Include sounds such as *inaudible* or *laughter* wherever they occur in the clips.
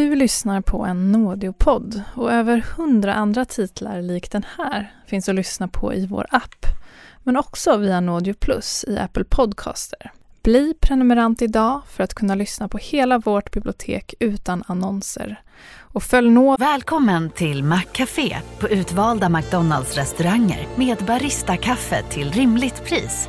Du lyssnar på en Nådeopodd och över hundra andra titlar lik den här finns att lyssna på i vår app, men också via Nådio Plus i Apple Podcaster. Bli prenumerant idag för att kunna lyssna på hela vårt bibliotek utan annonser. Och följ nå... Välkommen till Maccafé på utvalda McDonalds restauranger med Baristakaffe till rimligt pris.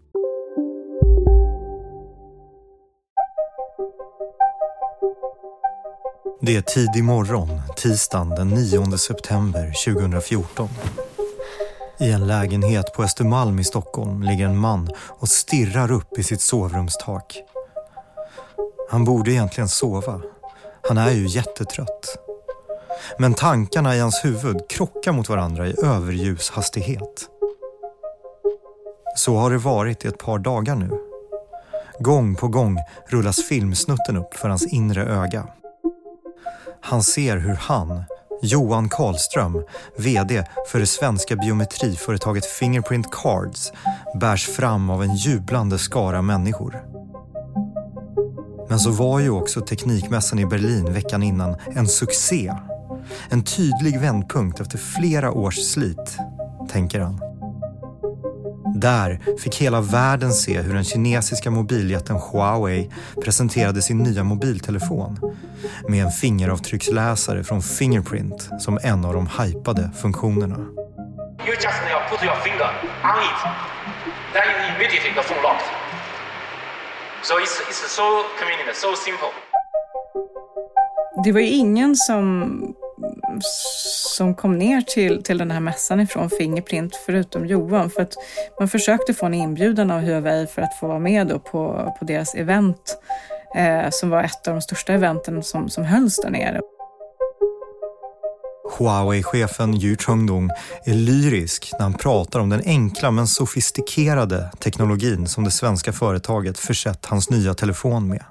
Det är tidig morgon, tisdagen den 9 september 2014. I en lägenhet på Östermalm i Stockholm ligger en man och stirrar upp i sitt sovrumstak. Han borde egentligen sova. Han är ju jättetrött. Men tankarna i hans huvud krockar mot varandra i överljushastighet. Så har det varit i ett par dagar nu. Gång på gång rullas filmsnutten upp för hans inre öga. Han ser hur han, Johan Karlström, VD för det svenska biometriföretaget Fingerprint Cards, bärs fram av en jublande skara människor. Men så var ju också Teknikmässan i Berlin veckan innan en succé. En tydlig vändpunkt efter flera års slit, tänker han. Där fick hela världen se hur den kinesiska mobiljätten Huawei presenterade sin nya mobiltelefon med en fingeravtrycksläsare från Fingerprint som en av de hypade funktionerna. You just now put your finger on it, then immediately the phone locks. So it's, it's so convenient, so simple. Det var ju ingen som som kom ner till, till den här mässan ifrån Fingerprint förutom Johan. För att man försökte få en inbjudan av Huawei för att få vara med då på, på deras event eh, som var ett av de största eventen som, som hölls där nere. Huawei-chefen Yu Chengdong är lyrisk när han pratar om den enkla men sofistikerade teknologin som det svenska företaget försett hans nya telefon med.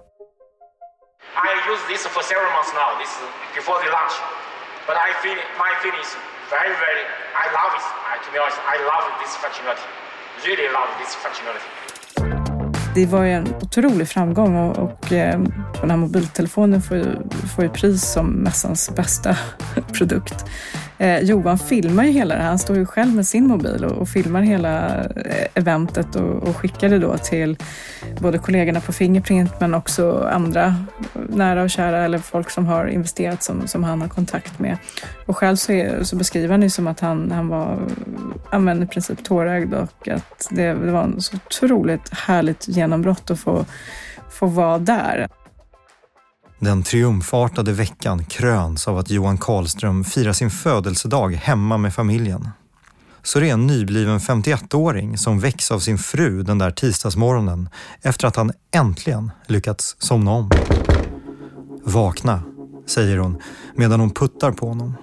I use this for several months now, this before the launch. But I feel my feeling is very, very. I love it. I, to be honest, I love this functionality. Really love this functionality. Det var ju en otrolig framgång och, och eh, den här mobiltelefonen får ju, får ju pris som mässans bästa *laughs* produkt. Eh, Johan filmar ju hela det här. Han står ju själv med sin mobil och, och filmar hela eh, eventet och, och det då till både kollegorna på Fingerprint men också andra nära och kära eller folk som har investerat som, som han har kontakt med. Och själv så, är, så beskriver han det som att han, han var i princip tårögd och att det, det var en så otroligt härligt genombrott att få, få vara där. Den triumfartade veckan kröns av att Johan Karlström firar sin födelsedag hemma med familjen. Så det är en nybliven 51-åring som väcks av sin fru den där tisdagsmorgonen efter att han äntligen lyckats somna om. Vakna, säger hon medan hon puttar på honom.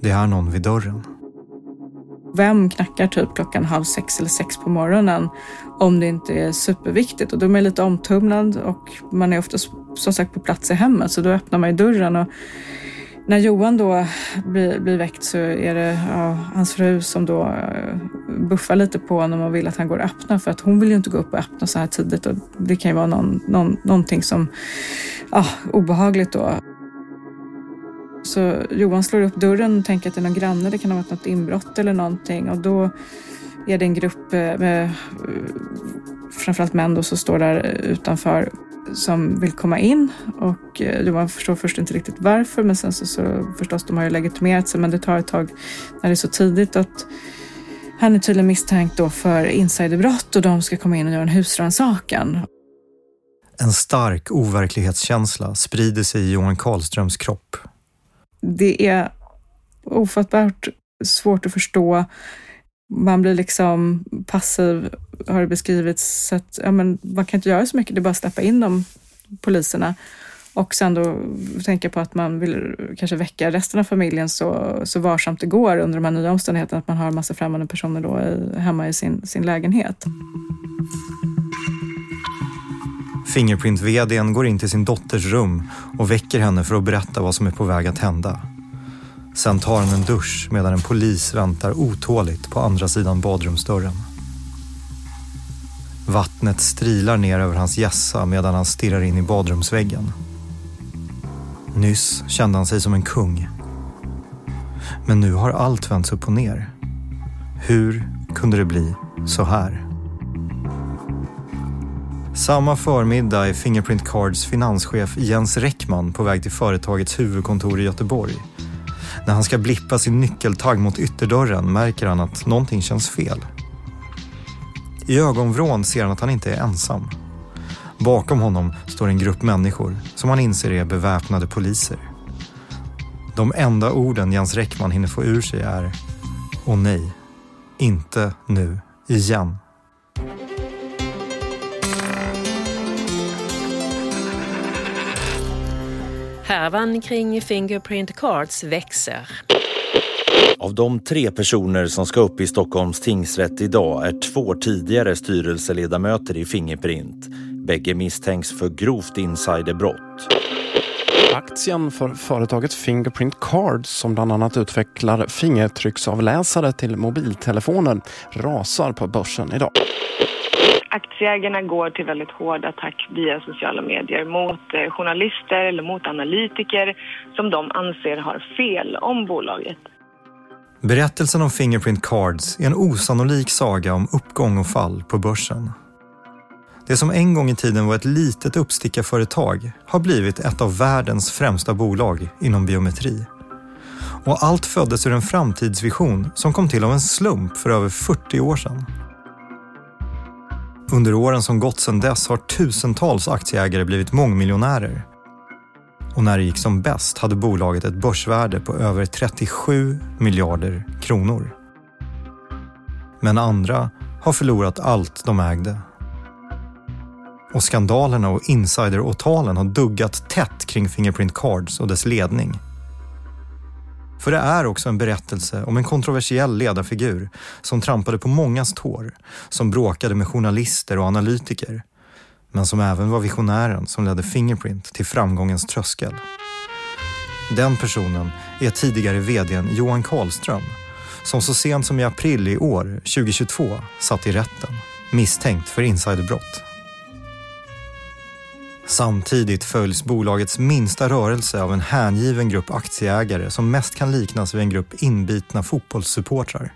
Det är någon vid dörren. Vem knackar typ klockan halv sex eller sex på morgonen om det inte är superviktigt? Och då är man lite omtumlad och man är ofta som sagt på plats i hemmet så då öppnar man ju dörren. Och när Johan då blir, blir väckt så är det ja, hans fru som då eh, buffar lite på honom och vill att han går och öppnar för att hon vill ju inte gå upp och öppna så här tidigt och det kan ju vara någon, någon, någonting som ja, obehagligt då. Så Johan slår upp dörren och tänker att det är någon granne, det kan ha varit något inbrott eller någonting och då är det en grupp eh, med eh, framförallt män då som står där utanför som vill komma in och eh, Johan förstår först inte riktigt varför men sen så, så förstås de har ju legitimerat sig men det tar ett tag när det är så tidigt att han är tydligen misstänkt då för insiderbrott och de ska komma in och göra en husrannsakan. En stark overklighetskänsla sprider sig i Johan Karlströms kropp. Det är ofattbart svårt att förstå. Man blir liksom passiv, har det beskrivits. Så att, ja, men man kan inte göra så mycket, det är bara att släppa in de poliserna. Och sen då tänka på att man vill kanske väcka resten av familjen så, så varsamt det går under de här nya omständigheterna. Att man har en massa främmande personer då i, hemma i sin, sin lägenhet. Fingerprint-VDn går in till sin dotters rum och väcker henne för att berätta vad som är på väg att hända. Sen tar hon en dusch medan en polis väntar otåligt på andra sidan badrumsdörren. Vattnet strilar ner över hans hjässa medan han stirrar in i badrumsväggen. Nyss kände han sig som en kung. Men nu har allt vänts upp och ner. Hur kunde det bli så här? Samma förmiddag är Fingerprint Cards finanschef Jens Räckman på väg till företagets huvudkontor i Göteborg. När han ska blippa sin nyckeltagg mot ytterdörren märker han att någonting känns fel. I ögonvrån ser han att han inte är ensam. Bakom honom står en grupp människor som han inser är beväpnade poliser. De enda orden Jens Räckman hinner få ur sig är Åh nej, inte nu igen. Härvan kring Fingerprint Cards växer. Av de tre personer som ska upp i Stockholms tingsrätt idag är två tidigare styrelseledamöter i Fingerprint. Bägge misstänks för grovt insiderbrott. Aktien för företaget Fingerprint Cards som bland annat utvecklar fingertrycksavläsare till mobiltelefoner rasar på börsen idag. Aktieägarna går till väldigt hård attack via sociala medier mot eh, journalister eller mot analytiker som de anser har fel om bolaget. Berättelsen om Fingerprint Cards är en osannolik saga om uppgång och fall på börsen. Det som en gång i tiden var ett litet uppstickarföretag har blivit ett av världens främsta bolag inom biometri. Och allt föddes ur en framtidsvision som kom till av en slump för över 40 år sedan. Under åren som gått sedan dess har tusentals aktieägare blivit mångmiljonärer. Och när det gick som bäst hade bolaget ett börsvärde på över 37 miljarder kronor. Men andra har förlorat allt de ägde. Och skandalerna och insideråtalen har duggat tätt kring Fingerprint Cards och dess ledning. För det är också en berättelse om en kontroversiell ledarfigur som trampade på mångas tår, som bråkade med journalister och analytiker, men som även var visionären som ledde Fingerprint till framgångens tröskel. Den personen är tidigare vdn Johan Karlström som så sent som i april i år, 2022, satt i rätten misstänkt för insiderbrott. Samtidigt följs bolagets minsta rörelse av en hängiven grupp aktieägare som mest kan liknas vid en grupp inbitna fotbollssupportrar.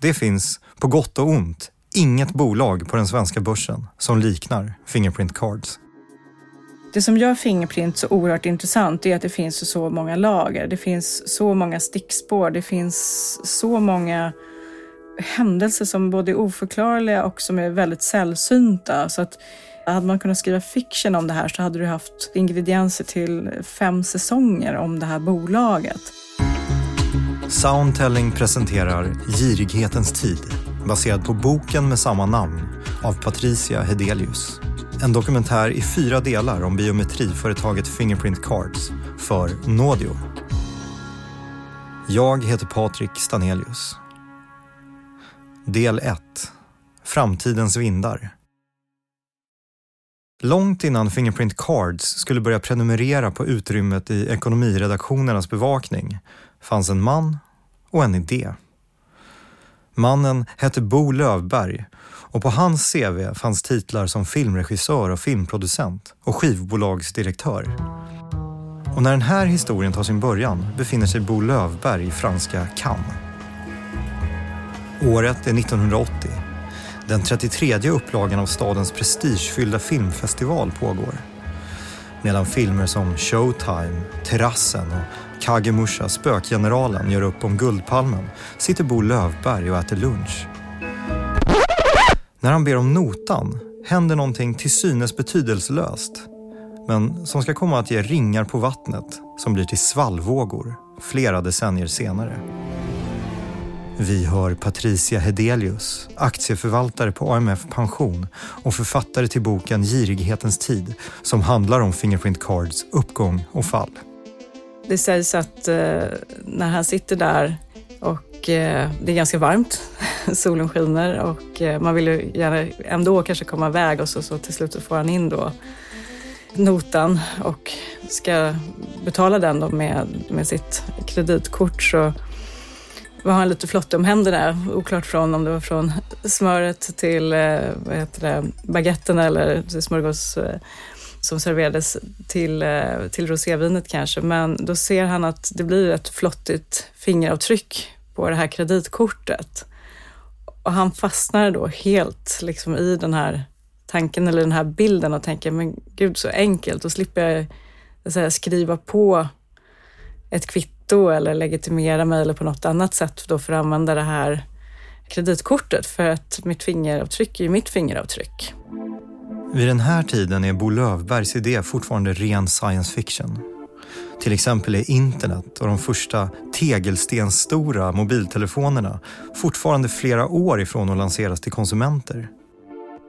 Det finns, på gott och ont, inget bolag på den svenska börsen som liknar Fingerprint Cards. Det som gör Fingerprint så oerhört intressant är att det finns så många lager. Det finns så många stickspår. Det finns så många händelser som både är oförklarliga och som är väldigt sällsynta. Så att hade man kunnat skriva fiction om det här så hade du haft ingredienser till fem säsonger om det här bolaget. Soundtelling presenterar Girighetens tid baserad på boken med samma namn av Patricia Hedelius. En dokumentär i fyra delar om biometriföretaget Fingerprint Cards för Naudio. Jag heter Patrik Stanelius. Del 1. Framtidens vindar. Långt innan Fingerprint Cards skulle börja prenumerera på utrymmet i ekonomiredaktionernas bevakning fanns en man och en idé. Mannen hette Bo Lövberg och på hans CV fanns titlar som filmregissör och filmproducent och skivbolagsdirektör. Och när den här historien tar sin början befinner sig Bo Lövberg i franska Cannes. Året är 1980 den 33 upplagan av stadens prestigefyllda filmfestival pågår. Medan filmer som Showtime, Terrassen och Kagemusha, Spökgeneralen gör upp om Guldpalmen sitter Bo Lövberg och äter lunch. När han ber om notan händer någonting till synes betydelselöst men som ska komma att ge ringar på vattnet som blir till svallvågor flera decennier senare. Vi hör Patricia Hedelius, aktieförvaltare på AMF Pension och författare till boken Girighetens tid som handlar om Fingerprint Cards uppgång och fall. Det sägs att eh, när han sitter där och eh, det är ganska varmt, *laughs* solen skiner och eh, man vill ju gärna ändå kanske komma iväg och så, så till slut så får han in då notan och ska betala den då med, med sitt kreditkort så var han lite flottig om händerna. Oklart från om det var från smöret till eh, vad heter det, baguetten eller smörgås eh, som serverades till, eh, till rosévinet kanske. Men då ser han att det blir ett flottigt fingeravtryck på det här kreditkortet. Och han fastnar då helt liksom i den här tanken eller den här bilden och tänker, men gud så enkelt, då slipper jag säga, skriva på ett kvitto eller legitimera mig eller på något annat sätt då för att använda det här kreditkortet för att mitt fingeravtryck är ju mitt fingeravtryck. Vid den här tiden är Bo Löfbergs idé fortfarande ren science fiction. Till exempel är internet och de första tegelstensstora mobiltelefonerna fortfarande flera år ifrån att lanseras till konsumenter.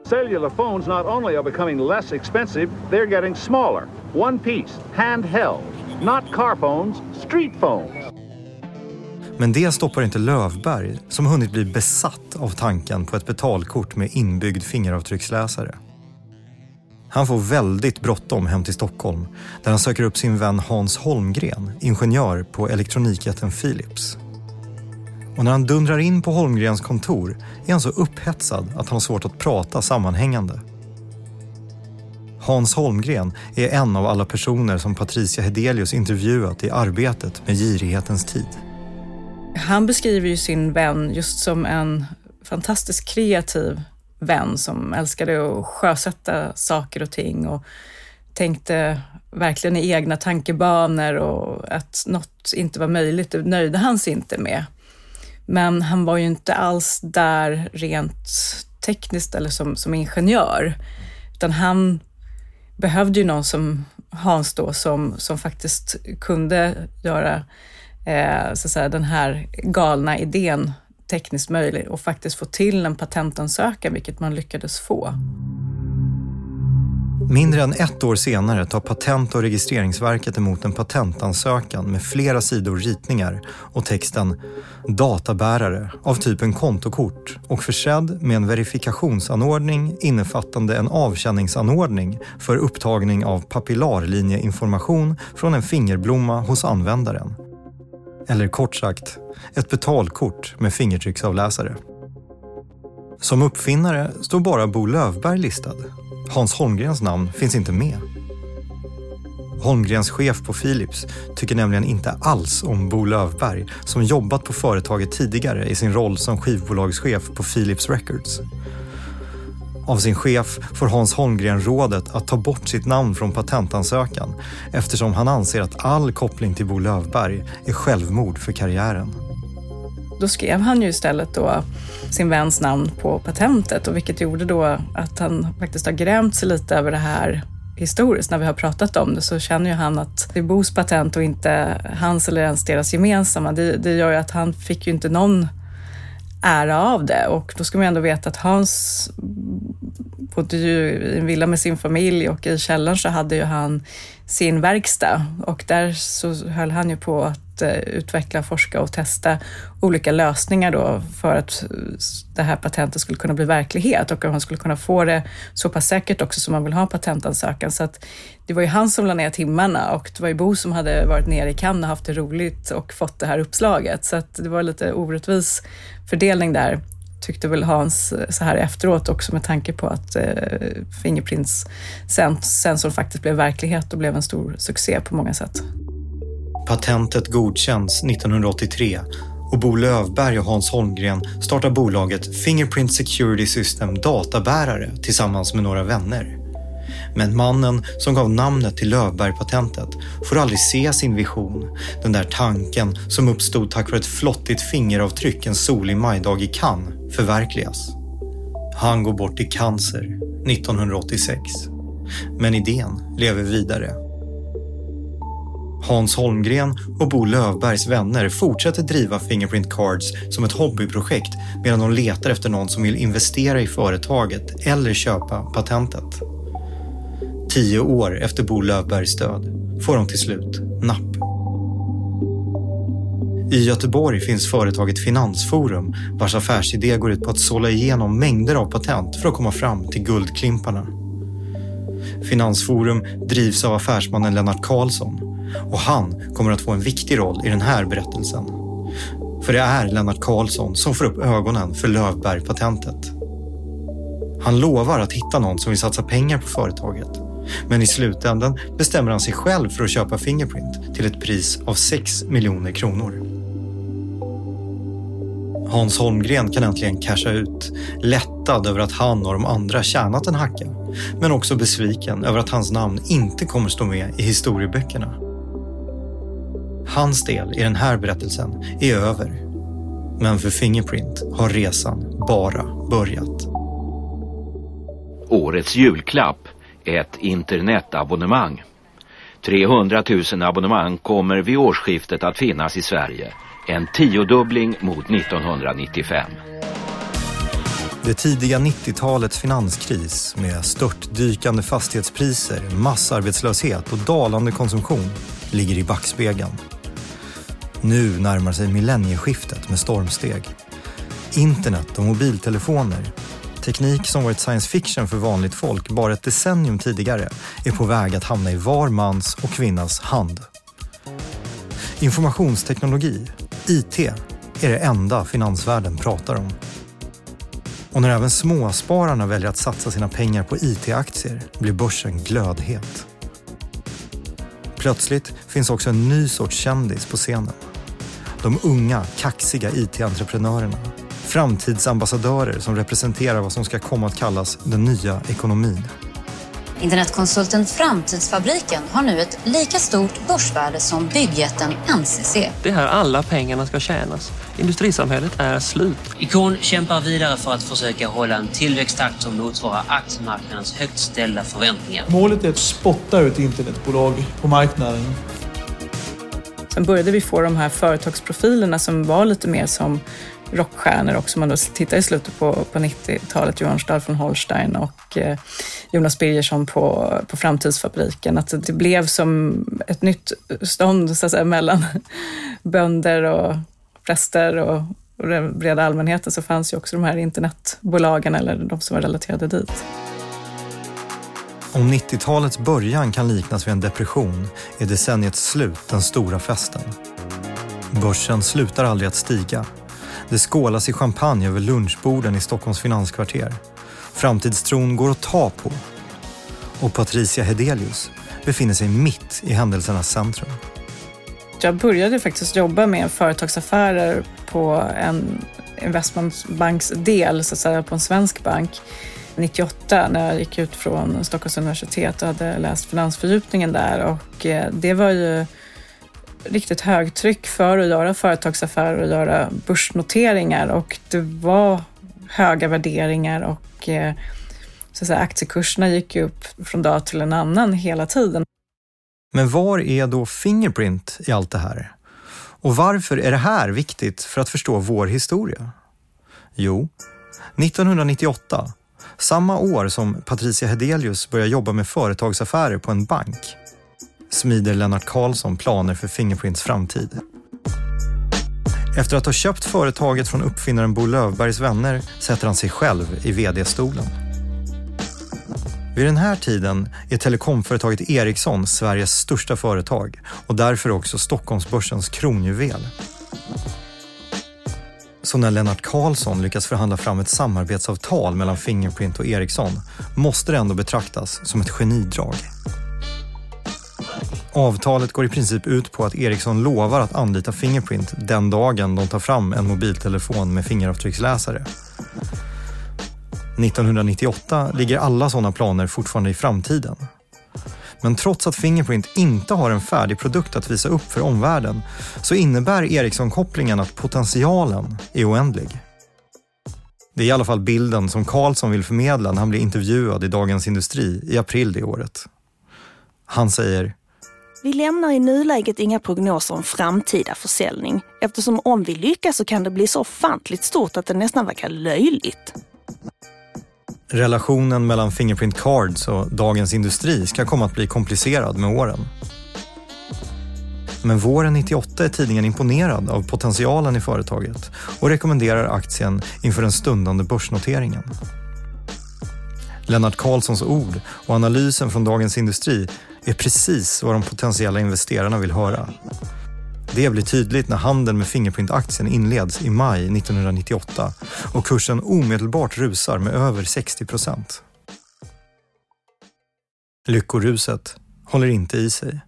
Cellular phones not only are becoming less expensive, they're getting smaller. One piece, handheld. Not car phones, street phones. Men det stoppar inte Lövberg som hunnit bli besatt av tanken på ett betalkort med inbyggd fingeravtrycksläsare. Han får väldigt bråttom hem till Stockholm där han söker upp sin vän Hans Holmgren, ingenjör på elektronikjätten Philips. Och när han dundrar in på Holmgrens kontor är han så upphetsad att han har svårt att prata sammanhängande. Hans Holmgren är en av alla personer som Patricia Hedelius intervjuat i arbetet med girighetens tid. Han beskriver ju sin vän just som en fantastiskt kreativ vän som älskade att sjösätta saker och ting och tänkte verkligen i egna tankebanor och att något inte var möjligt, det nöjde han sig inte med. Men han var ju inte alls där rent tekniskt eller som, som ingenjör, utan han behövde ju någon som Hans då, som, som faktiskt kunde göra eh, så att säga, den här galna idén tekniskt möjlig och faktiskt få till en patentansökan, vilket man lyckades få. Mindre än ett år senare tar Patent och registreringsverket emot en patentansökan med flera sidor ritningar och texten “databärare av typen kontokort och försedd med en verifikationsanordning innefattande en avkänningsanordning för upptagning av papillarlinjeinformation från en fingerblomma hos användaren”. Eller kort sagt, ett betalkort med fingertrycksavläsare. Som uppfinnare står bara Bo Lövberg listad Hans Holmgrens namn finns inte med. Holmgrens chef på Philips tycker nämligen inte alls om Bo Lövberg som jobbat på företaget tidigare i sin roll som skivbolagschef på Philips Records. Av sin chef får Hans Holmgren rådet att ta bort sitt namn från patentansökan eftersom han anser att all koppling till Bo Lövberg är självmord för karriären. Då skrev han ju istället då sin väns namn på patentet och vilket gjorde då att han faktiskt har grämt sig lite över det här historiskt. När vi har pratat om det så känner ju han att det är Bos patent och inte hans eller ens deras gemensamma. Det, det gör ju att han fick ju inte någon ära av det och då ska man ju ändå veta att Hans bodde ju i en villa med sin familj och i källaren så hade ju han sin verkstad och där så höll han ju på att Eh, utveckla, forska och testa olika lösningar då för att det här patentet skulle kunna bli verklighet och att man skulle kunna få det så pass säkert också som man vill ha en patentansökan. Så att det var ju han som lade ner timmarna och det var ju Bo som hade varit nere i Cannes och haft det roligt och fått det här uppslaget. Så att det var lite orättvis fördelning där tyckte väl Hans eh, så här efteråt också med tanke på att eh, Fingerprints sensor faktiskt blev verklighet och blev en stor succé på många sätt. Patentet godkänns 1983 och Bo Lövberg och Hans Holmgren startar bolaget Fingerprint Security System databärare tillsammans med några vänner. Men mannen som gav namnet till Lövberg-patentet får aldrig se sin vision, den där tanken som uppstod tack vare ett flottigt fingeravtryck en solig majdag i Cannes, förverkligas. Han går bort i cancer 1986. Men idén lever vidare. Hans Holmgren och Bo Lövbergs vänner fortsätter driva Fingerprint Cards som ett hobbyprojekt medan de letar efter någon som vill investera i företaget eller köpa patentet. Tio år efter Bo Lövbergs död får de till slut napp. I Göteborg finns företaget Finansforum vars affärsidé går ut på att sålla igenom mängder av patent för att komma fram till guldklimparna. Finansforum drivs av affärsmannen Lennart Karlsson och han kommer att få en viktig roll i den här berättelsen. För det är Lennart Karlsson som får upp ögonen för Lövberg-patentet. Han lovar att hitta någon som vill satsa pengar på företaget. Men i slutändan bestämmer han sig själv för att köpa Fingerprint till ett pris av 6 miljoner kronor. Hans Holmgren kan äntligen casha ut, lättad över att han och de andra tjänat en hacka, men också besviken över att hans namn inte kommer stå med i historieböckerna. Hans del i den här berättelsen är över. Men för Fingerprint har resan bara börjat. Årets julklapp är ett internetabonnemang. 300 000 abonnemang kommer vid årsskiftet att finnas i Sverige. En tiodubbling mot 1995. Det tidiga 90-talets finanskris med störtdykande fastighetspriser, massarbetslöshet och dalande konsumtion ligger i backspegeln. Nu närmar sig millennieskiftet med stormsteg. Internet och mobiltelefoner, teknik som varit science fiction för vanligt folk bara ett decennium tidigare, är på väg att hamna i var mans och kvinnas hand. Informationsteknologi, IT, är det enda finansvärlden pratar om. Och när även småspararna väljer att satsa sina pengar på IT-aktier blir börsen glödhet. Plötsligt finns också en ny sorts kändis på scenen. De unga, kaxiga IT-entreprenörerna. Framtidsambassadörer som representerar vad som ska komma att kallas den nya ekonomin. Internetkonsulten Framtidsfabriken har nu ett lika stort börsvärde som byggjätten NCC. Det är här alla pengarna ska tjänas. Industrisamhället är slut. Ikon kämpar vidare för att försöka hålla en tillväxttakt som motsvarar aktiemarknadens högt ställda förväntningar. Målet är att spotta ut internetbolag på marknaden. Sen började vi få de här företagsprofilerna som var lite mer som rockstjärnor också. Man då tittar i slutet på, på 90-talet, Johan Stahl från Holstein och eh, Jonas Birgersson på, på Framtidsfabriken. Att det blev som ett nytt stånd så att säga, mellan *laughs* bönder och präster och, och den breda allmänheten så fanns ju också de här internetbolagen eller de som var relaterade dit. Om 90-talets början kan liknas vid en depression är decenniets slut den stora festen. Börsen slutar aldrig att stiga. Det skålas i champagne över lunchborden i Stockholms finanskvarter. Framtidstron går att ta på. Och Patricia Hedelius befinner sig mitt i händelsernas centrum. Jag började faktiskt jobba med företagsaffärer på en investmentbanksdel, så att säga, på en svensk bank 98 när jag gick ut från Stockholms universitet och hade läst finansfördjupningen där och eh, det var ju riktigt högtryck för att göra företagsaffärer och göra börsnoteringar och det var höga värderingar och eh, så att säga, aktiekurserna gick upp från dag till en annan hela tiden. Men var är då Fingerprint i allt det här? Och varför är det här viktigt för att förstå vår historia? Jo, 1998, samma år som Patricia Hedelius börjar jobba med företagsaffärer på en bank, smider Lennart Karlsson planer för Fingerprints framtid. Efter att ha köpt företaget från uppfinnaren Bo Lövbergs vänner sätter han sig själv i vd-stolen. Vid den här tiden är telekomföretaget Ericsson Sveriges största företag och därför också Stockholmsbörsens kronjuvel. Så när Lennart Karlsson lyckas förhandla fram ett samarbetsavtal mellan Fingerprint och Ericsson måste det ändå betraktas som ett genidrag. Avtalet går i princip ut på att Ericsson lovar att anlita Fingerprint den dagen de tar fram en mobiltelefon med fingeravtrycksläsare. 1998 ligger alla sådana planer fortfarande i framtiden. Men trots att Fingerprint inte har en färdig produkt att visa upp för omvärlden så innebär Ericsson-kopplingen att potentialen är oändlig. Det är i alla fall bilden som Karlsson vill förmedla när han blir intervjuad i Dagens Industri i april det året. Han säger Vi lämnar i nuläget inga prognoser om framtida försäljning eftersom om vi lyckas så kan det bli så ofantligt stort att det nästan verkar löjligt. Relationen mellan Fingerprint Cards och Dagens Industri ska komma att bli komplicerad med åren. Men våren 98 är tidningen imponerad av potentialen i företaget och rekommenderar aktien inför den stundande börsnoteringen. Lennart Karlssons ord och analysen från Dagens Industri är precis vad de potentiella investerarna vill höra. Det blir tydligt när handeln med Fingerprint-aktien inleds i maj 1998 och kursen omedelbart rusar med över 60 procent. Lyckoruset håller inte i sig.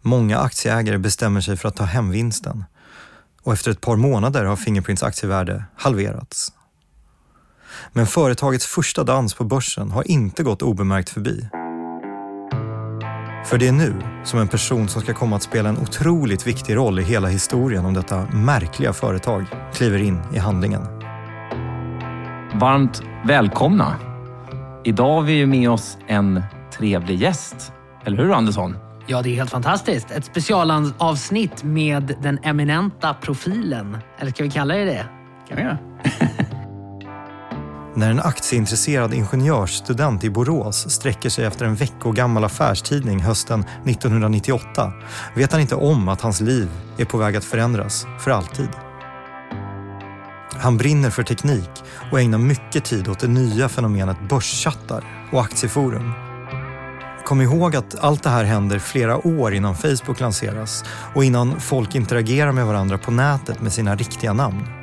Många aktieägare bestämmer sig för att ta hem vinsten och efter ett par månader har Fingerprints aktievärde halverats. Men företagets första dans på börsen har inte gått obemärkt förbi. För det är nu som en person som ska komma att spela en otroligt viktig roll i hela historien om detta märkliga företag kliver in i handlingen. Varmt välkomna! Idag har vi ju med oss en trevlig gäst. Eller hur Andersson? Ja, det är helt fantastiskt. Ett specialavsnitt med den eminenta profilen. Eller ska vi kalla det det? kan vi göra. *laughs* När en aktieintresserad ingenjörsstudent i Borås sträcker sig efter en veckogammal affärstidning hösten 1998 vet han inte om att hans liv är på väg att förändras för alltid. Han brinner för teknik och ägnar mycket tid åt det nya fenomenet börschattar och aktieforum. Kom ihåg att allt det här händer flera år innan Facebook lanseras och innan folk interagerar med varandra på nätet med sina riktiga namn.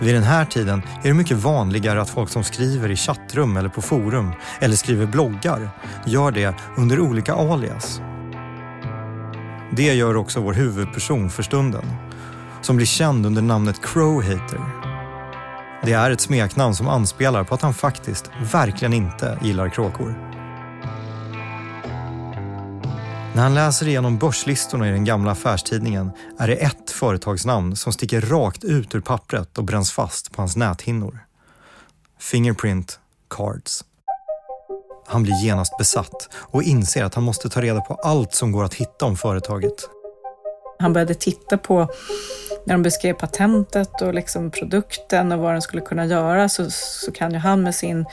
Vid den här tiden är det mycket vanligare att folk som skriver i chattrum eller på forum eller skriver bloggar gör det under olika alias. Det gör också vår huvudperson för stunden, som blir känd under namnet Crowhater. Det är ett smeknamn som anspelar på att han faktiskt verkligen inte gillar kråkor. När han läser igenom börslistorna i den gamla affärstidningen är det ett företagsnamn som sticker rakt ut ur pappret och bränns fast på hans näthinnor. Fingerprint Cards. Han blir genast besatt och inser att han måste ta reda på allt som går att hitta om företaget. Han började titta på när de beskrev patentet och liksom produkten och vad den skulle kunna göra så, så kan ju han med sina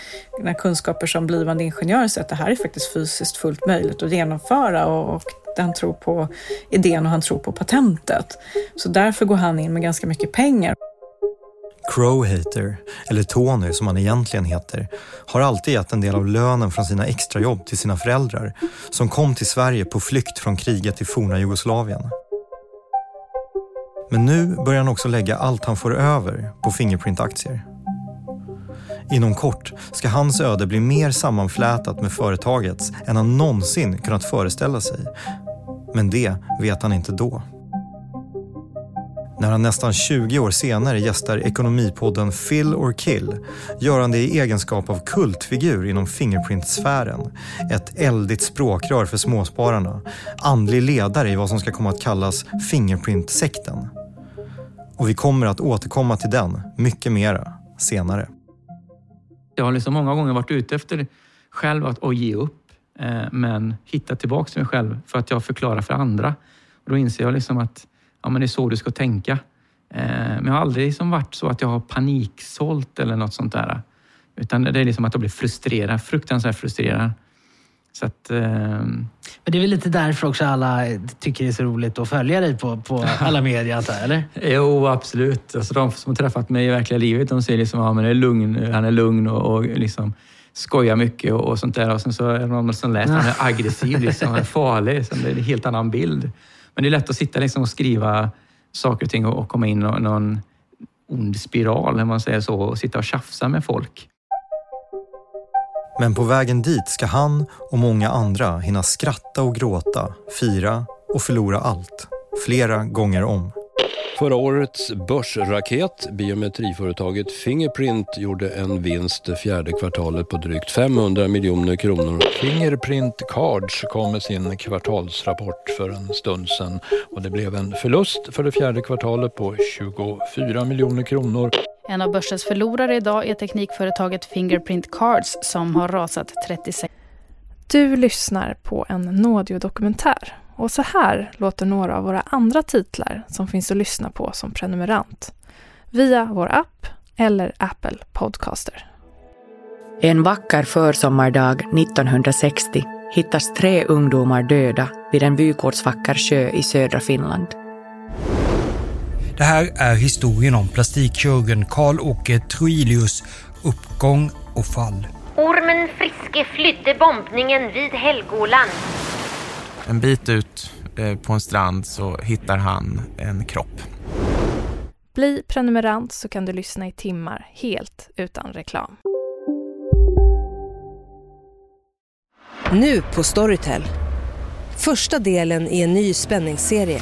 kunskaper som blivande ingenjör säga att det här är faktiskt fysiskt fullt möjligt att genomföra och, och han tror på idén och han tror på patentet. Så därför går han in med ganska mycket pengar. Crowhater, eller Tony som han egentligen heter, har alltid gett en del av lönen från sina extrajobb till sina föräldrar som kom till Sverige på flykt från kriget i forna Jugoslavien. Men nu börjar han också lägga allt han får över på Fingerprint-aktier. Inom kort ska hans öde bli mer sammanflätat med företagets än han någonsin kunnat föreställa sig. Men det vet han inte då. När han nästan 20 år senare gästar ekonomipodden Fill or Kill gör han det i egenskap av kultfigur inom Fingerprint-sfären. Ett eldigt språkrör för småspararna. Andlig ledare i vad som ska komma att kallas Fingerprint-sekten. Och vi kommer att återkomma till den mycket mera senare. Jag har liksom många gånger varit ute efter själv att, ge upp, eh, men hitta tillbaka till mig själv för att jag förklarar för andra. Och då inser jag liksom att ja, men det är så du ska tänka. Eh, men jag har aldrig liksom varit så att jag har paniksålt eller något sånt där. Utan det är liksom att jag blir frustrerad, fruktansvärt frustrerad. Så att, eh... Men det är väl lite därför också alla tycker det är så roligt att följa dig på, på *laughs* alla medier, antar jag, eller? Jo, absolut. Alltså, de som har träffat mig i verkliga livet, de säger liksom att ja, är lugn, han är lugn och, och liksom skojar mycket och, och, sånt där. Och sen så är det någon som läser han är aggressiv, liksom, han är farlig. Så det är en helt annan bild. Men det är lätt att sitta liksom och skriva saker och ting och, och komma in i någon ond spiral, om man säger så, och sitta och tjafsa med folk. Men på vägen dit ska han och många andra hinna skratta och gråta, fira och förlora allt. Flera gånger om. Förra årets börsraket, biometriföretaget Fingerprint, gjorde en vinst fjärde kvartalet på drygt 500 miljoner kronor. Fingerprint Cards kom med sin kvartalsrapport för en stund sedan och det blev en förlust för det fjärde kvartalet på 24 miljoner kronor. En av börsens förlorare idag är teknikföretaget Fingerprint Cards som har rasat 36 Du lyssnar på en Nådio-dokumentär och så här låter några av våra andra titlar som finns att lyssna på som prenumerant via vår app eller Apple Podcaster. En vacker försommardag 1960 hittas tre ungdomar döda vid en vykortsvacker sjö i södra Finland. Det här är historien om plastikkirurgen Karl-Åke Troilius uppgång och fall. Ormen Friske flydde bombningen vid Helgoland. En bit ut eh, på en strand så hittar han en kropp. Bli prenumerant så kan du lyssna i timmar helt utan reklam. Nu på Storytel. Första delen i en ny spänningsserie.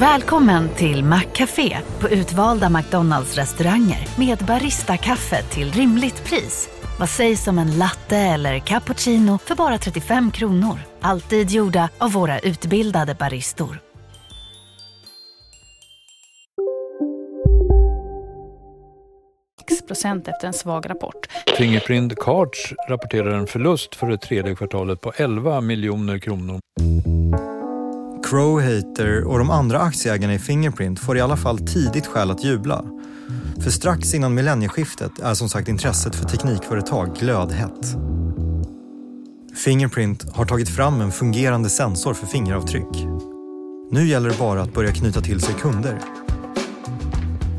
Välkommen till Maccafé på utvalda McDonalds restauranger med Baristakaffe till rimligt pris. Vad sägs om en latte eller cappuccino för bara 35 kronor? Alltid gjorda av våra utbildade baristor. procent efter en svag rapport. Fingerprint Cards rapporterar en förlust för det tredje kvartalet på 11 miljoner kronor. Crowhater och de andra aktieägarna i Fingerprint får i alla fall tidigt skäl att jubla. För strax innan millennieskiftet är som sagt intresset för teknikföretag glödhett. Fingerprint har tagit fram en fungerande sensor för fingeravtryck. Nu gäller det bara att börja knyta till sig kunder.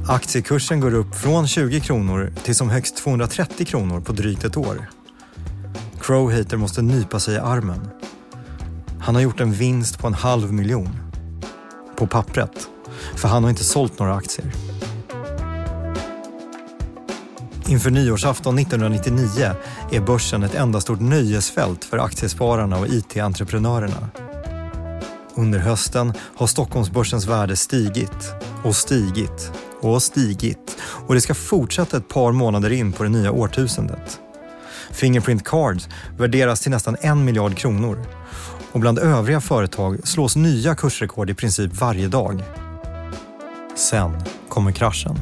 Aktiekursen går upp från 20 kronor till som högst 230 kronor på drygt ett år. Crowhater måste nypa sig i armen. Han har gjort en vinst på en halv miljon. På pappret. För han har inte sålt några aktier. Inför nyårsafton 1999 är börsen ett enda stort nöjesfält för aktiespararna och IT-entreprenörerna. Under hösten har Stockholmsbörsens värde stigit och stigit och stigit och det ska fortsätta ett par månader in på det nya årtusendet. Fingerprint Cards värderas till nästan en miljard kronor och bland övriga företag slås nya kursrekord i princip varje dag. Sen kommer kraschen.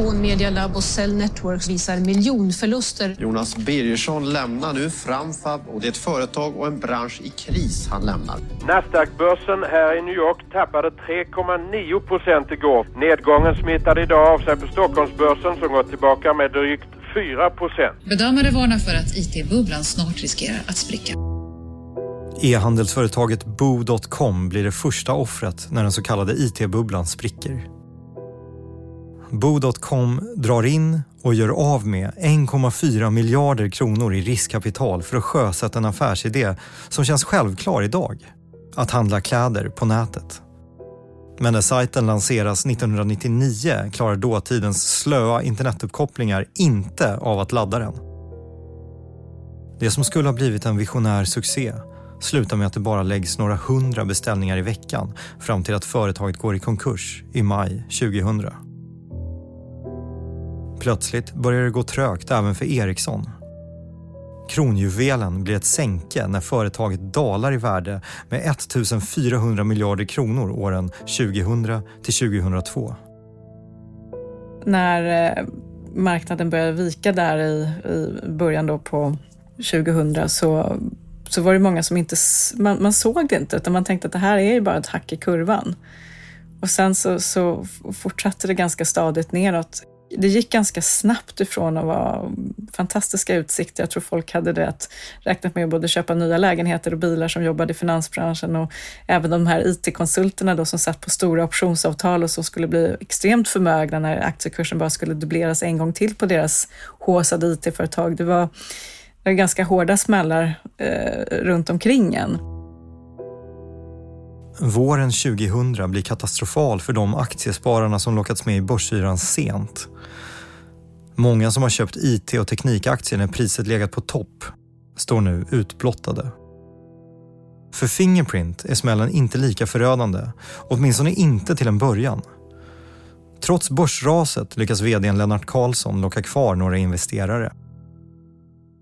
Icon Media Lab och Cell Networks visar miljonförluster. Jonas Birgersson lämnar nu Framfab och det är ett företag och en bransch i kris han lämnar. Nasdaq-börsen här i New York tappade 3,9 procent igår. Nedgången smittade idag av sig på Stockholmsbörsen som gått tillbaka med drygt 4 procent. Bedömare varnar för att IT-bubblan snart riskerar att spricka. E-handelsföretaget Bo.com blir det första offret när den så kallade IT-bubblan spricker. Bo.com drar in och gör av med 1,4 miljarder kronor i riskkapital för att sjösätta en affärsidé som känns självklar idag. Att handla kläder på nätet. Men när sajten lanseras 1999 klarar dåtidens slöa internetuppkopplingar inte av att ladda den. Det som skulle ha blivit en visionär succé slutar med att det bara läggs några hundra beställningar i veckan fram till att företaget går i konkurs i maj 2000. Plötsligt börjar det gå trögt även för Ericsson. Kronjuvelen blir ett sänke när företaget dalar i värde med 1400 miljarder kronor åren 2000 till 2002. När eh, marknaden började vika där i, i början då på 2000 så, så var det många som inte, man, man såg det inte utan man tänkte att det här är ju bara ett hack i kurvan. Och sen så, så fortsatte det ganska stadigt neråt det gick ganska snabbt ifrån att vara fantastiska utsikter. Jag tror folk hade det att räknat med att både köpa nya lägenheter och bilar som jobbade i finansbranschen och även de här IT-konsulterna då som satt på stora optionsavtal och som skulle bli extremt förmögna när aktiekursen bara skulle dubbleras en gång till på deras håsade IT-företag. Det var, det var ganska hårda smällar eh, runt omkring en. Våren 2000 blir katastrofal för de aktiespararna som lockats med i börsyran sent. Många som har köpt IT och teknikaktier när priset legat på topp står nu utblottade. För Fingerprint är smällen inte lika förödande, åtminstone inte till en början. Trots börsraset lyckas vdn Lennart Karlsson locka kvar några investerare.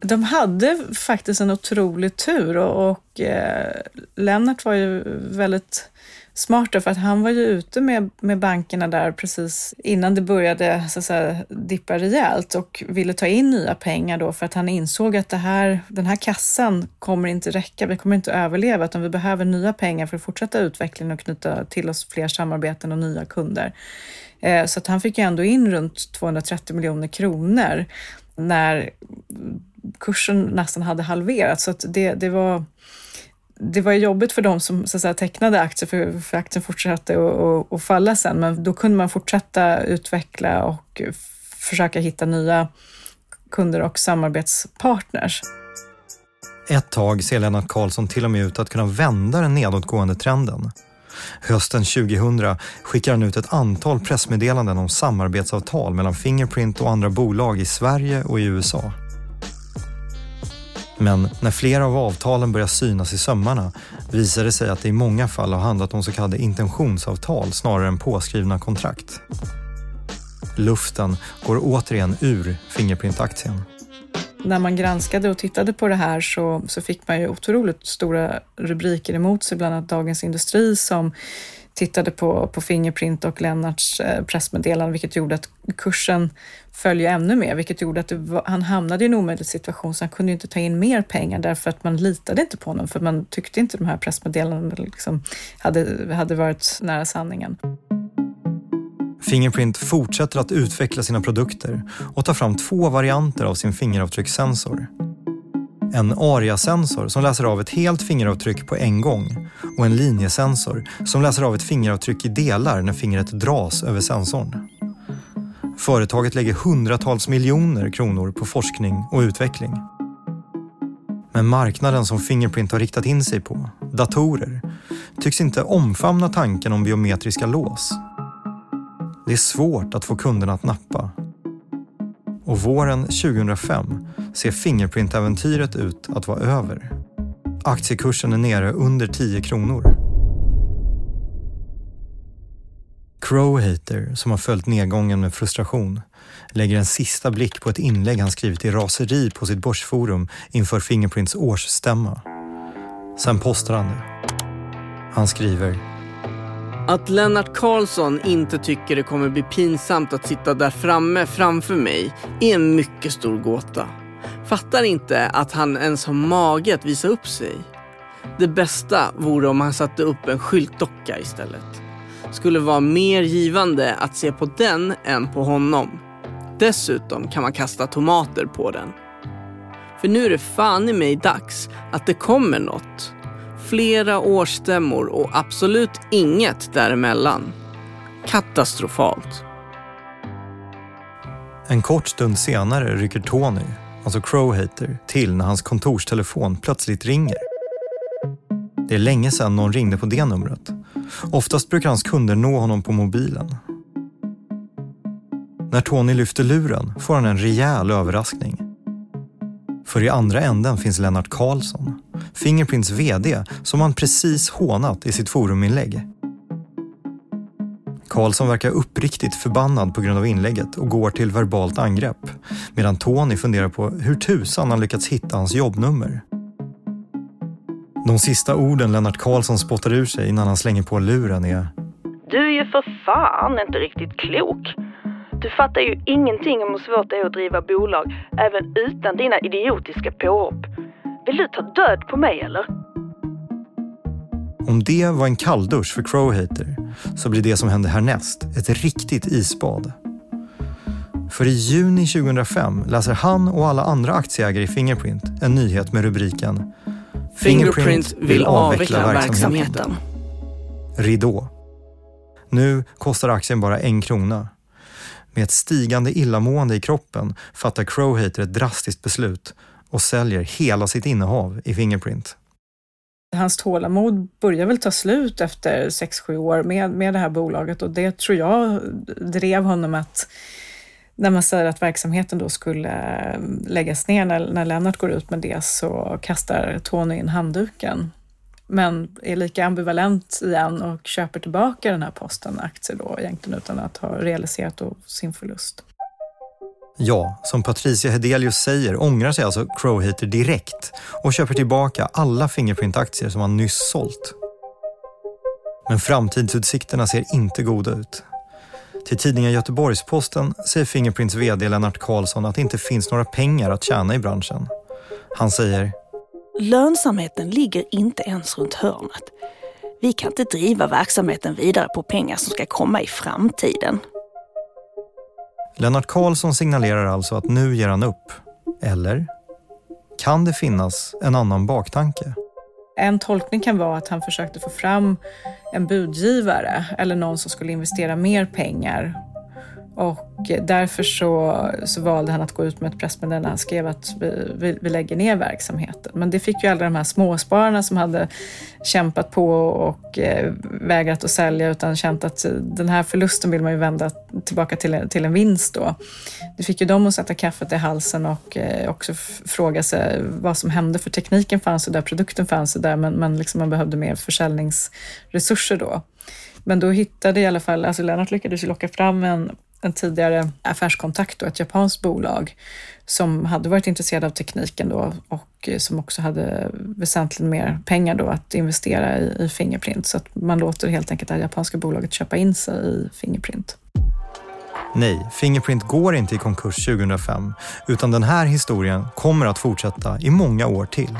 De hade faktiskt en otrolig tur och, och eh, Lennart var ju väldigt smart för att han var ju ute med, med bankerna där precis innan det började så att säga, dippa rejält och ville ta in nya pengar då för att han insåg att det här, den här kassan kommer inte räcka, vi kommer inte överleva utan vi behöver nya pengar för att fortsätta utvecklingen och knyta till oss fler samarbeten och nya kunder. Eh, så att han fick ju ändå in runt 230 miljoner kronor när kursen nästan hade halverats. Så att det, det var det var jobbigt för dem som så att säga, tecknade aktier, för, för aktien fortsatte att falla sen, men då kunde man fortsätta utveckla och försöka hitta nya kunder och samarbetspartners. Ett tag ser Lennart Karlsson till och med ut att kunna vända den nedåtgående trenden. Hösten 2000 skickar han ut ett antal pressmeddelanden om samarbetsavtal mellan Fingerprint och andra bolag i Sverige och i USA. Men när flera av avtalen börjar synas i sömmarna visar det sig att det i många fall har handlat om så kallade intentionsavtal snarare än påskrivna kontrakt. Luften går återigen ur Fingerprint-aktien. När man granskade och tittade på det här så, så fick man ju otroligt stora rubriker emot sig, bland annat Dagens Industri som tittade på, på Fingerprint och Lennarts eh, pressmeddelande, vilket gjorde att kursen följde ännu mer, vilket gjorde att var, han hamnade i en omöjlig situation, så han kunde inte ta in mer pengar därför att man litade inte på honom, för man tyckte inte de här pressmeddelandena liksom hade, hade varit nära sanningen. Fingerprint fortsätter att utveckla sina produkter och tar fram två varianter av sin fingeravtryckssensor. En ARIA-sensor som läser av ett helt fingeravtryck på en gång och en linjesensor som läser av ett fingeravtryck i delar när fingret dras över sensorn. Företaget lägger hundratals miljoner kronor på forskning och utveckling. Men marknaden som Fingerprint har riktat in sig på, datorer, tycks inte omfamna tanken om biometriska lås. Det är svårt att få kunderna att nappa. Och våren 2005 ser Fingerprint-äventyret ut att vara över. Aktiekursen är nere under 10 kronor. Crowhater, som har följt nedgången med frustration, lägger en sista blick på ett inlägg han skrivit i raseri på sitt börsforum inför Fingerprints årsstämma. Sen postar han det. Han skriver att Lennart Karlsson inte tycker det kommer bli pinsamt att sitta där framme framför mig är en mycket stor gåta. Fattar inte att han ens har mage att visa upp sig. Det bästa vore om han satte upp en skyltdocka istället. Skulle vara mer givande att se på den än på honom. Dessutom kan man kasta tomater på den. För nu är det fan i mig dags att det kommer något. Flera årsstämmor och absolut inget däremellan. Katastrofalt. En kort stund senare rycker Tony, alltså Crowhater, till när hans kontorstelefon plötsligt ringer. Det är länge sedan någon ringde på det numret. Oftast brukar hans kunder nå honom på mobilen. När Tony lyfter luren får han en rejäl överraskning. För i andra änden finns Lennart Karlsson, Fingerprints VD, som han precis hånat i sitt foruminlägg. Karlsson verkar uppriktigt förbannad på grund av inlägget och går till verbalt angrepp, medan Tony funderar på hur tusan han lyckats hitta hans jobbnummer. De sista orden Lennart Karlsson spottar ur sig innan han slänger på luren är Du är ju för fan inte riktigt klok. Du fattar ju ingenting om hur svårt det är att driva bolag även utan dina idiotiska påhopp. Vill du ta död på mig eller? Om det var en kalldusch för Crowhater så blir det som händer härnäst ett riktigt isbad. För i juni 2005 läser han och alla andra aktieägare i Fingerprint en nyhet med rubriken Fingerprint vill avveckla verksamheten. Ridå. Nu kostar aktien bara en krona. Med ett stigande illamående i kroppen fattar Crowhater ett drastiskt beslut och säljer hela sitt innehav i Fingerprint. Hans tålamod börjar väl ta slut efter 6-7 år med, med det här bolaget och det tror jag drev honom att när man säger att verksamheten då skulle läggas ner, när, när Lennart går ut med det så kastar Tony in handduken. Men är lika ambivalent igen och köper tillbaka den här posten aktier då egentligen utan att ha realiserat sin förlust. Ja, som Patricia Hedelius säger ångrar sig alltså Crowhater direkt och köper tillbaka alla Fingerprint-aktier som han nyss sålt. Men framtidsutsikterna ser inte goda ut. Till tidningen Göteborgsposten säger Fingerprints VD Lennart Karlsson att det inte finns några pengar att tjäna i branschen. Han säger Lönsamheten ligger inte ens runt hörnet. Vi kan inte driva verksamheten vidare på pengar som ska komma i framtiden. Lennart Karlsson signalerar alltså att nu ger han upp. Eller? Kan det finnas en annan baktanke? En tolkning kan vara att han försökte få fram en budgivare eller någon som skulle investera mer pengar och därför så, så valde han att gå ut med ett pressmeddelande där han skrev att vi, vi, vi, lägger ner verksamheten. Men det fick ju alla de här småspararna som hade kämpat på och eh, vägrat att sälja utan känt att den här förlusten vill man ju vända tillbaka till, till en vinst då. Det fick ju dem att sätta kaffet i halsen och eh, också fråga sig vad som hände för tekniken fanns ju där, produkten fanns ju där men, men liksom man behövde mer försäljningsresurser då. Men då hittade i alla fall, alltså Lennart lyckades ju locka fram en en tidigare affärskontakt, då, ett japanskt bolag som hade varit intresserade av tekniken då och som också hade väsentligt mer pengar då att investera i, i Fingerprint. Så att man låter helt enkelt det här japanska bolaget köpa in sig i Fingerprint. Nej, Fingerprint går inte i konkurs 2005 utan den här historien kommer att fortsätta i många år till.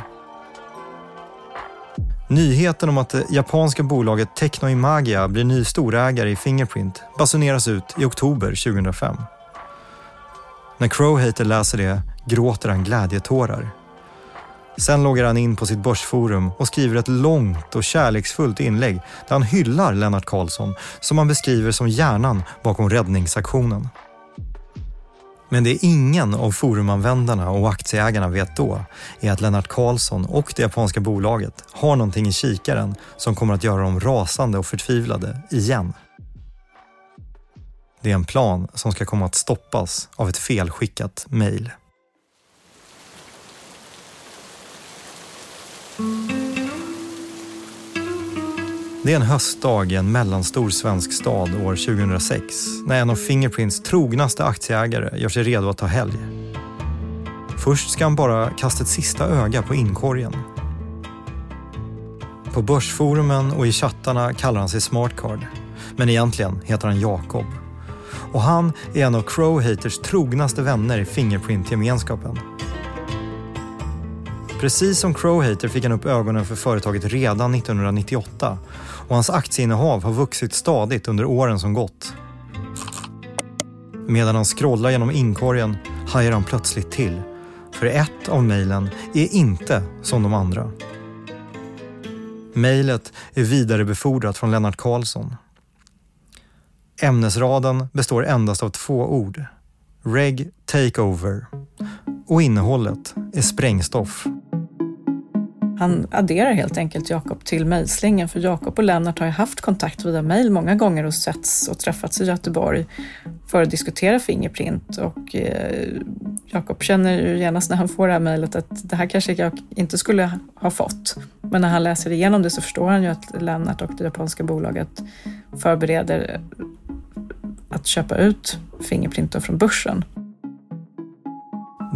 Nyheten om att det japanska bolaget Techno Imagia blir ny storägare i Fingerprint basuneras ut i oktober 2005. När Crowhater läser det gråter han glädjetårar. Sen loggar han in på sitt börsforum och skriver ett långt och kärleksfullt inlägg där han hyllar Lennart Karlsson som han beskriver som hjärnan bakom räddningsaktionen. Men det ingen av forumanvändarna och aktieägarna vet då är att Lennart Karlsson och det japanska bolaget har någonting i kikaren som kommer att göra dem rasande och förtvivlade igen. Det är en plan som ska komma att stoppas av ett felskickat mejl. Det är en höstdag i en mellanstor svensk stad år 2006 när en av Fingerprints trognaste aktieägare gör sig redo att ta helg. Först ska han bara kasta ett sista öga på inkorgen. På börsforumen och i chattarna kallar han sig Smartcard. Men egentligen heter han Jakob. Och han är en av Crowhaters trognaste vänner i Fingerprint-gemenskapen. Precis som Crowhater fick han upp ögonen för företaget redan 1998 och hans aktieinnehav har vuxit stadigt under åren som gått. Medan han scrollar genom inkorgen hajar han plötsligt till. För ett av mejlen är inte som de andra. Mejlet är vidarebefordrat från Lennart Karlsson. Ämnesraden består endast av två ord. Reg Takeover. Och innehållet är sprängstoff. Han adderar helt enkelt Jakob till mejlslingan för Jakob och Lennart har ju haft kontakt via mejl många gånger och setts och träffats i Göteborg för att diskutera Fingerprint och eh, Jakob känner ju genast när han får det här mejlet att det här kanske jag inte skulle ha fått. Men när han läser igenom det så förstår han ju att Lennart och det japanska bolaget förbereder att köpa ut Fingerprint från börsen.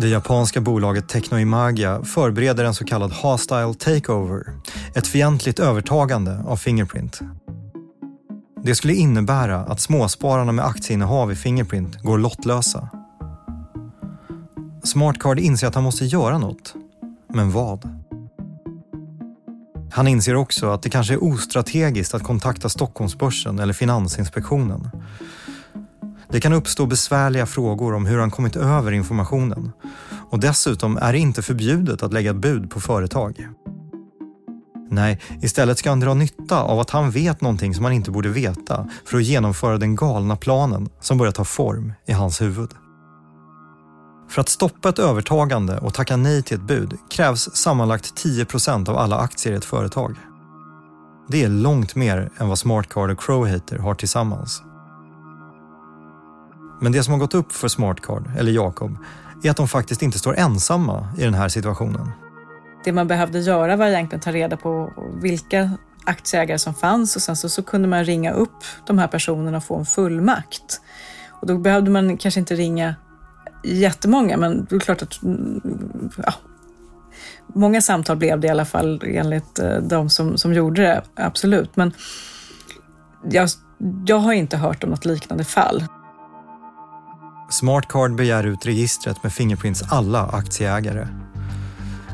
Det japanska bolaget Technoimagia förbereder en så kallad hostile takeover, ett fientligt övertagande av Fingerprint. Det skulle innebära att småspararna med aktieinnehav i Fingerprint går lottlösa. Smartcard inser att han måste göra något. Men vad? Han inser också att det kanske är ostrategiskt att kontakta Stockholmsbörsen eller Finansinspektionen. Det kan uppstå besvärliga frågor om hur han kommit över informationen. Och dessutom är det inte förbjudet att lägga ett bud på företag. Nej, istället ska han dra nytta av att han vet någonting som han inte borde veta för att genomföra den galna planen som börjar ta form i hans huvud. För att stoppa ett övertagande och tacka nej till ett bud krävs sammanlagt 10% av alla aktier i ett företag. Det är långt mer än vad Smartcard och Crowhater har tillsammans. Men det som har gått upp för Smartcard, eller Jakob, är att de faktiskt inte står ensamma i den här situationen. Det man behövde göra var egentligen att ta reda på vilka aktieägare som fanns och sen så, så kunde man ringa upp de här personerna och få en fullmakt. Och då behövde man kanske inte ringa jättemånga, men det är klart att mm, ja, många samtal blev det i alla fall enligt eh, de som, som gjorde det, absolut. Men jag, jag har inte hört om något liknande fall. Smartcard begär ut registret med Fingerprints alla aktieägare.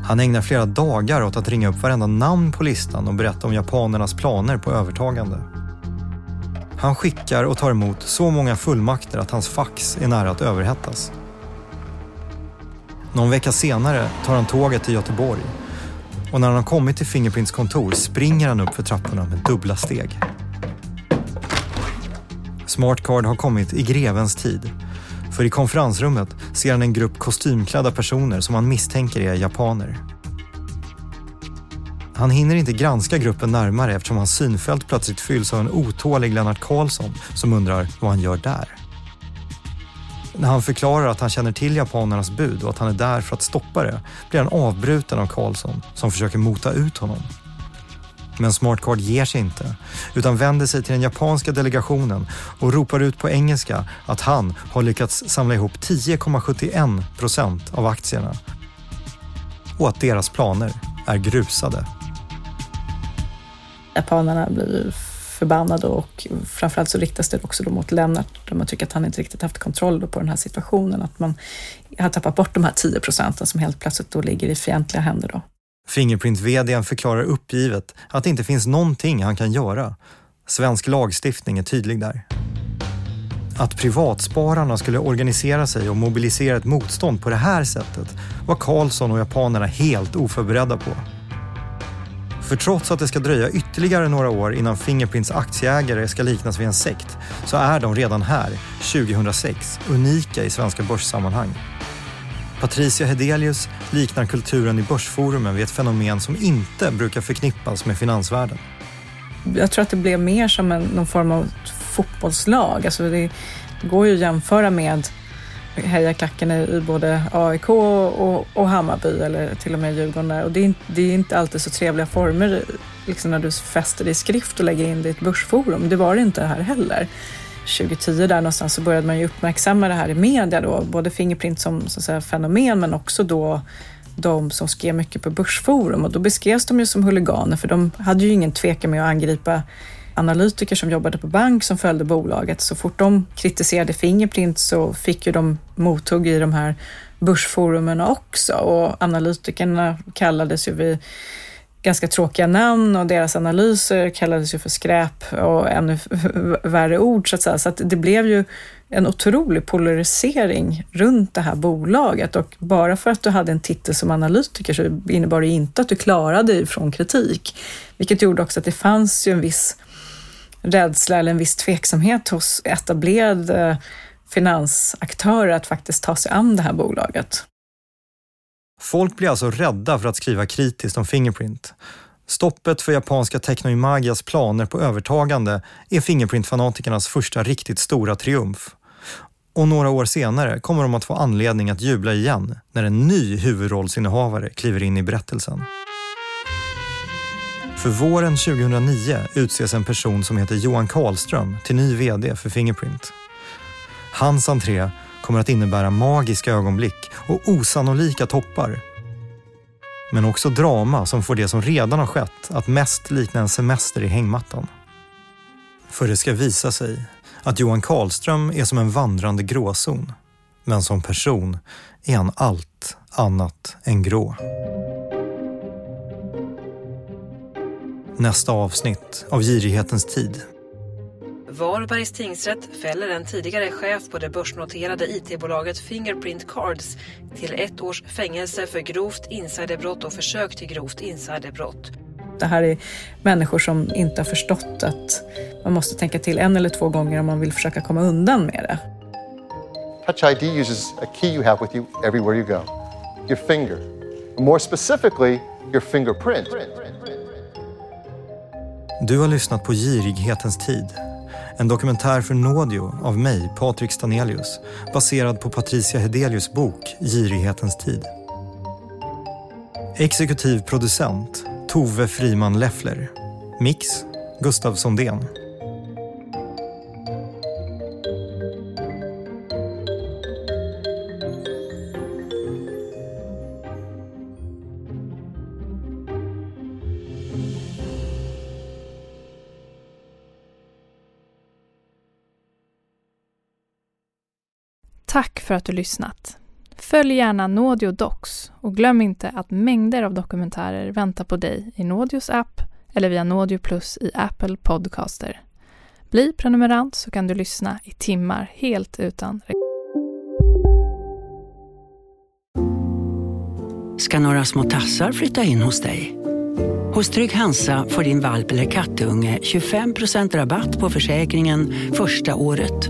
Han ägnar flera dagar åt att ringa upp varenda namn på listan och berätta om japanernas planer på övertagande. Han skickar och tar emot så många fullmakter att hans fax är nära att överhettas. Någon vecka senare tar han tåget till Göteborg och när han har kommit till Fingerprints kontor springer han upp för trapporna med dubbla steg. Smartcard har kommit i grevens tid. För i konferensrummet ser han en grupp kostymklädda personer som han misstänker är japaner. Han hinner inte granska gruppen närmare eftersom hans synfält plötsligt fylls av en otålig Lennart Karlsson som undrar vad han gör där. När han förklarar att han känner till japanernas bud och att han är där för att stoppa det blir han avbruten av Karlsson som försöker mota ut honom. Men Smartcard ger sig inte, utan vänder sig till den japanska delegationen och ropar ut på engelska att han har lyckats samla ihop 10,71 procent av aktierna och att deras planer är grusade. Japanerna blir förbannade och framförallt så riktas det också då mot Lennart där man tycker att han inte riktigt haft kontroll på den här situationen. Att man har tappat bort de här 10 procenten som helt plötsligt då ligger i fientliga händer. Då. Fingerprint-VDn förklarar uppgivet att det inte finns någonting han kan göra. Svensk lagstiftning är tydlig där. Att privatspararna skulle organisera sig och mobilisera ett motstånd på det här sättet var Karlsson och japanerna helt oförberedda på. För trots att det ska dröja ytterligare några år innan Fingerprints aktieägare ska liknas vid en sekt så är de redan här, 2006, unika i svenska börssammanhang. Patricia Hedelius liknar kulturen i Börsforumen vid ett fenomen som inte brukar förknippas med finansvärlden. Jag tror att det blev mer som en, någon form av fotbollslag. Alltså det, det går ju att jämföra med hejarklacken i både AIK och, och Hammarby eller till och med Djurgården. Och det, är, det är inte alltid så trevliga former liksom när du fäster det i skrift och lägger in det i ett börsforum. Det var det inte här heller. 2010 där någonstans så började man ju uppmärksamma det här i media då, både Fingerprint som så att säga, fenomen men också då de som skrev mycket på Börsforum. Och då beskrevs de ju som huliganer för de hade ju ingen tvekan med att angripa analytiker som jobbade på bank som följde bolaget. Så fort de kritiserade Fingerprint så fick ju de mothugg i de här börsforumen också. Och analytikerna kallades ju vid ganska tråkiga namn och deras analyser kallades ju för skräp och ännu värre ord så att säga. Så att det blev ju en otrolig polarisering runt det här bolaget och bara för att du hade en titel som analytiker så innebar det inte att du klarade dig från kritik. Vilket gjorde också att det fanns ju en viss rädsla eller en viss tveksamhet hos etablerade finansaktörer att faktiskt ta sig an det här bolaget. Folk blir alltså rädda för att skriva kritiskt om Fingerprint. Stoppet för japanska Technoimagias planer på övertagande är Fingerprint-fanatikernas första riktigt stora triumf. Och några år senare kommer de att få anledning att jubla igen när en ny huvudrollsinnehavare kliver in i berättelsen. För våren 2009 utses en person som heter Johan Karlström till ny VD för Fingerprint. Hans entré kommer att innebära magiska ögonblick och osannolika toppar. Men också drama som får det som redan har skett att mest likna en semester i hängmattan. För det ska visa sig att Johan Karlström är som en vandrande gråzon. Men som person är han allt annat än grå. Nästa avsnitt av Girighetens tid Varbergs tingsrätt fäller en tidigare chef på det börsnoterade IT-bolaget Fingerprint Cards till ett års fängelse för grovt insiderbrott och försök till grovt insiderbrott. Det här är människor som inte har förstått att man måste tänka till en eller två gånger om man vill försöka komma undan med det. Touch ID uses a key you have with you everywhere you go, your finger. More specifically, your fingerprint. Du har lyssnat på Girighetens tid en dokumentär för Nådio av mig, Patrik Stanelius, baserad på Patricia Hedelius bok Girighetens tid. Exekutiv producent Tove Friman Leffler. Mix Gustav Sondén. Tack för att du lyssnat. Följ gärna Naudio Docs och glöm inte att mängder av dokumentärer väntar på dig i Naudios app eller via Naudio Plus i Apple Podcaster. Bli prenumerant så kan du lyssna i timmar helt utan Ska några små tassar flytta in hos dig? Hos Trygg Hansa får din valp eller kattunge 25% rabatt på försäkringen första året.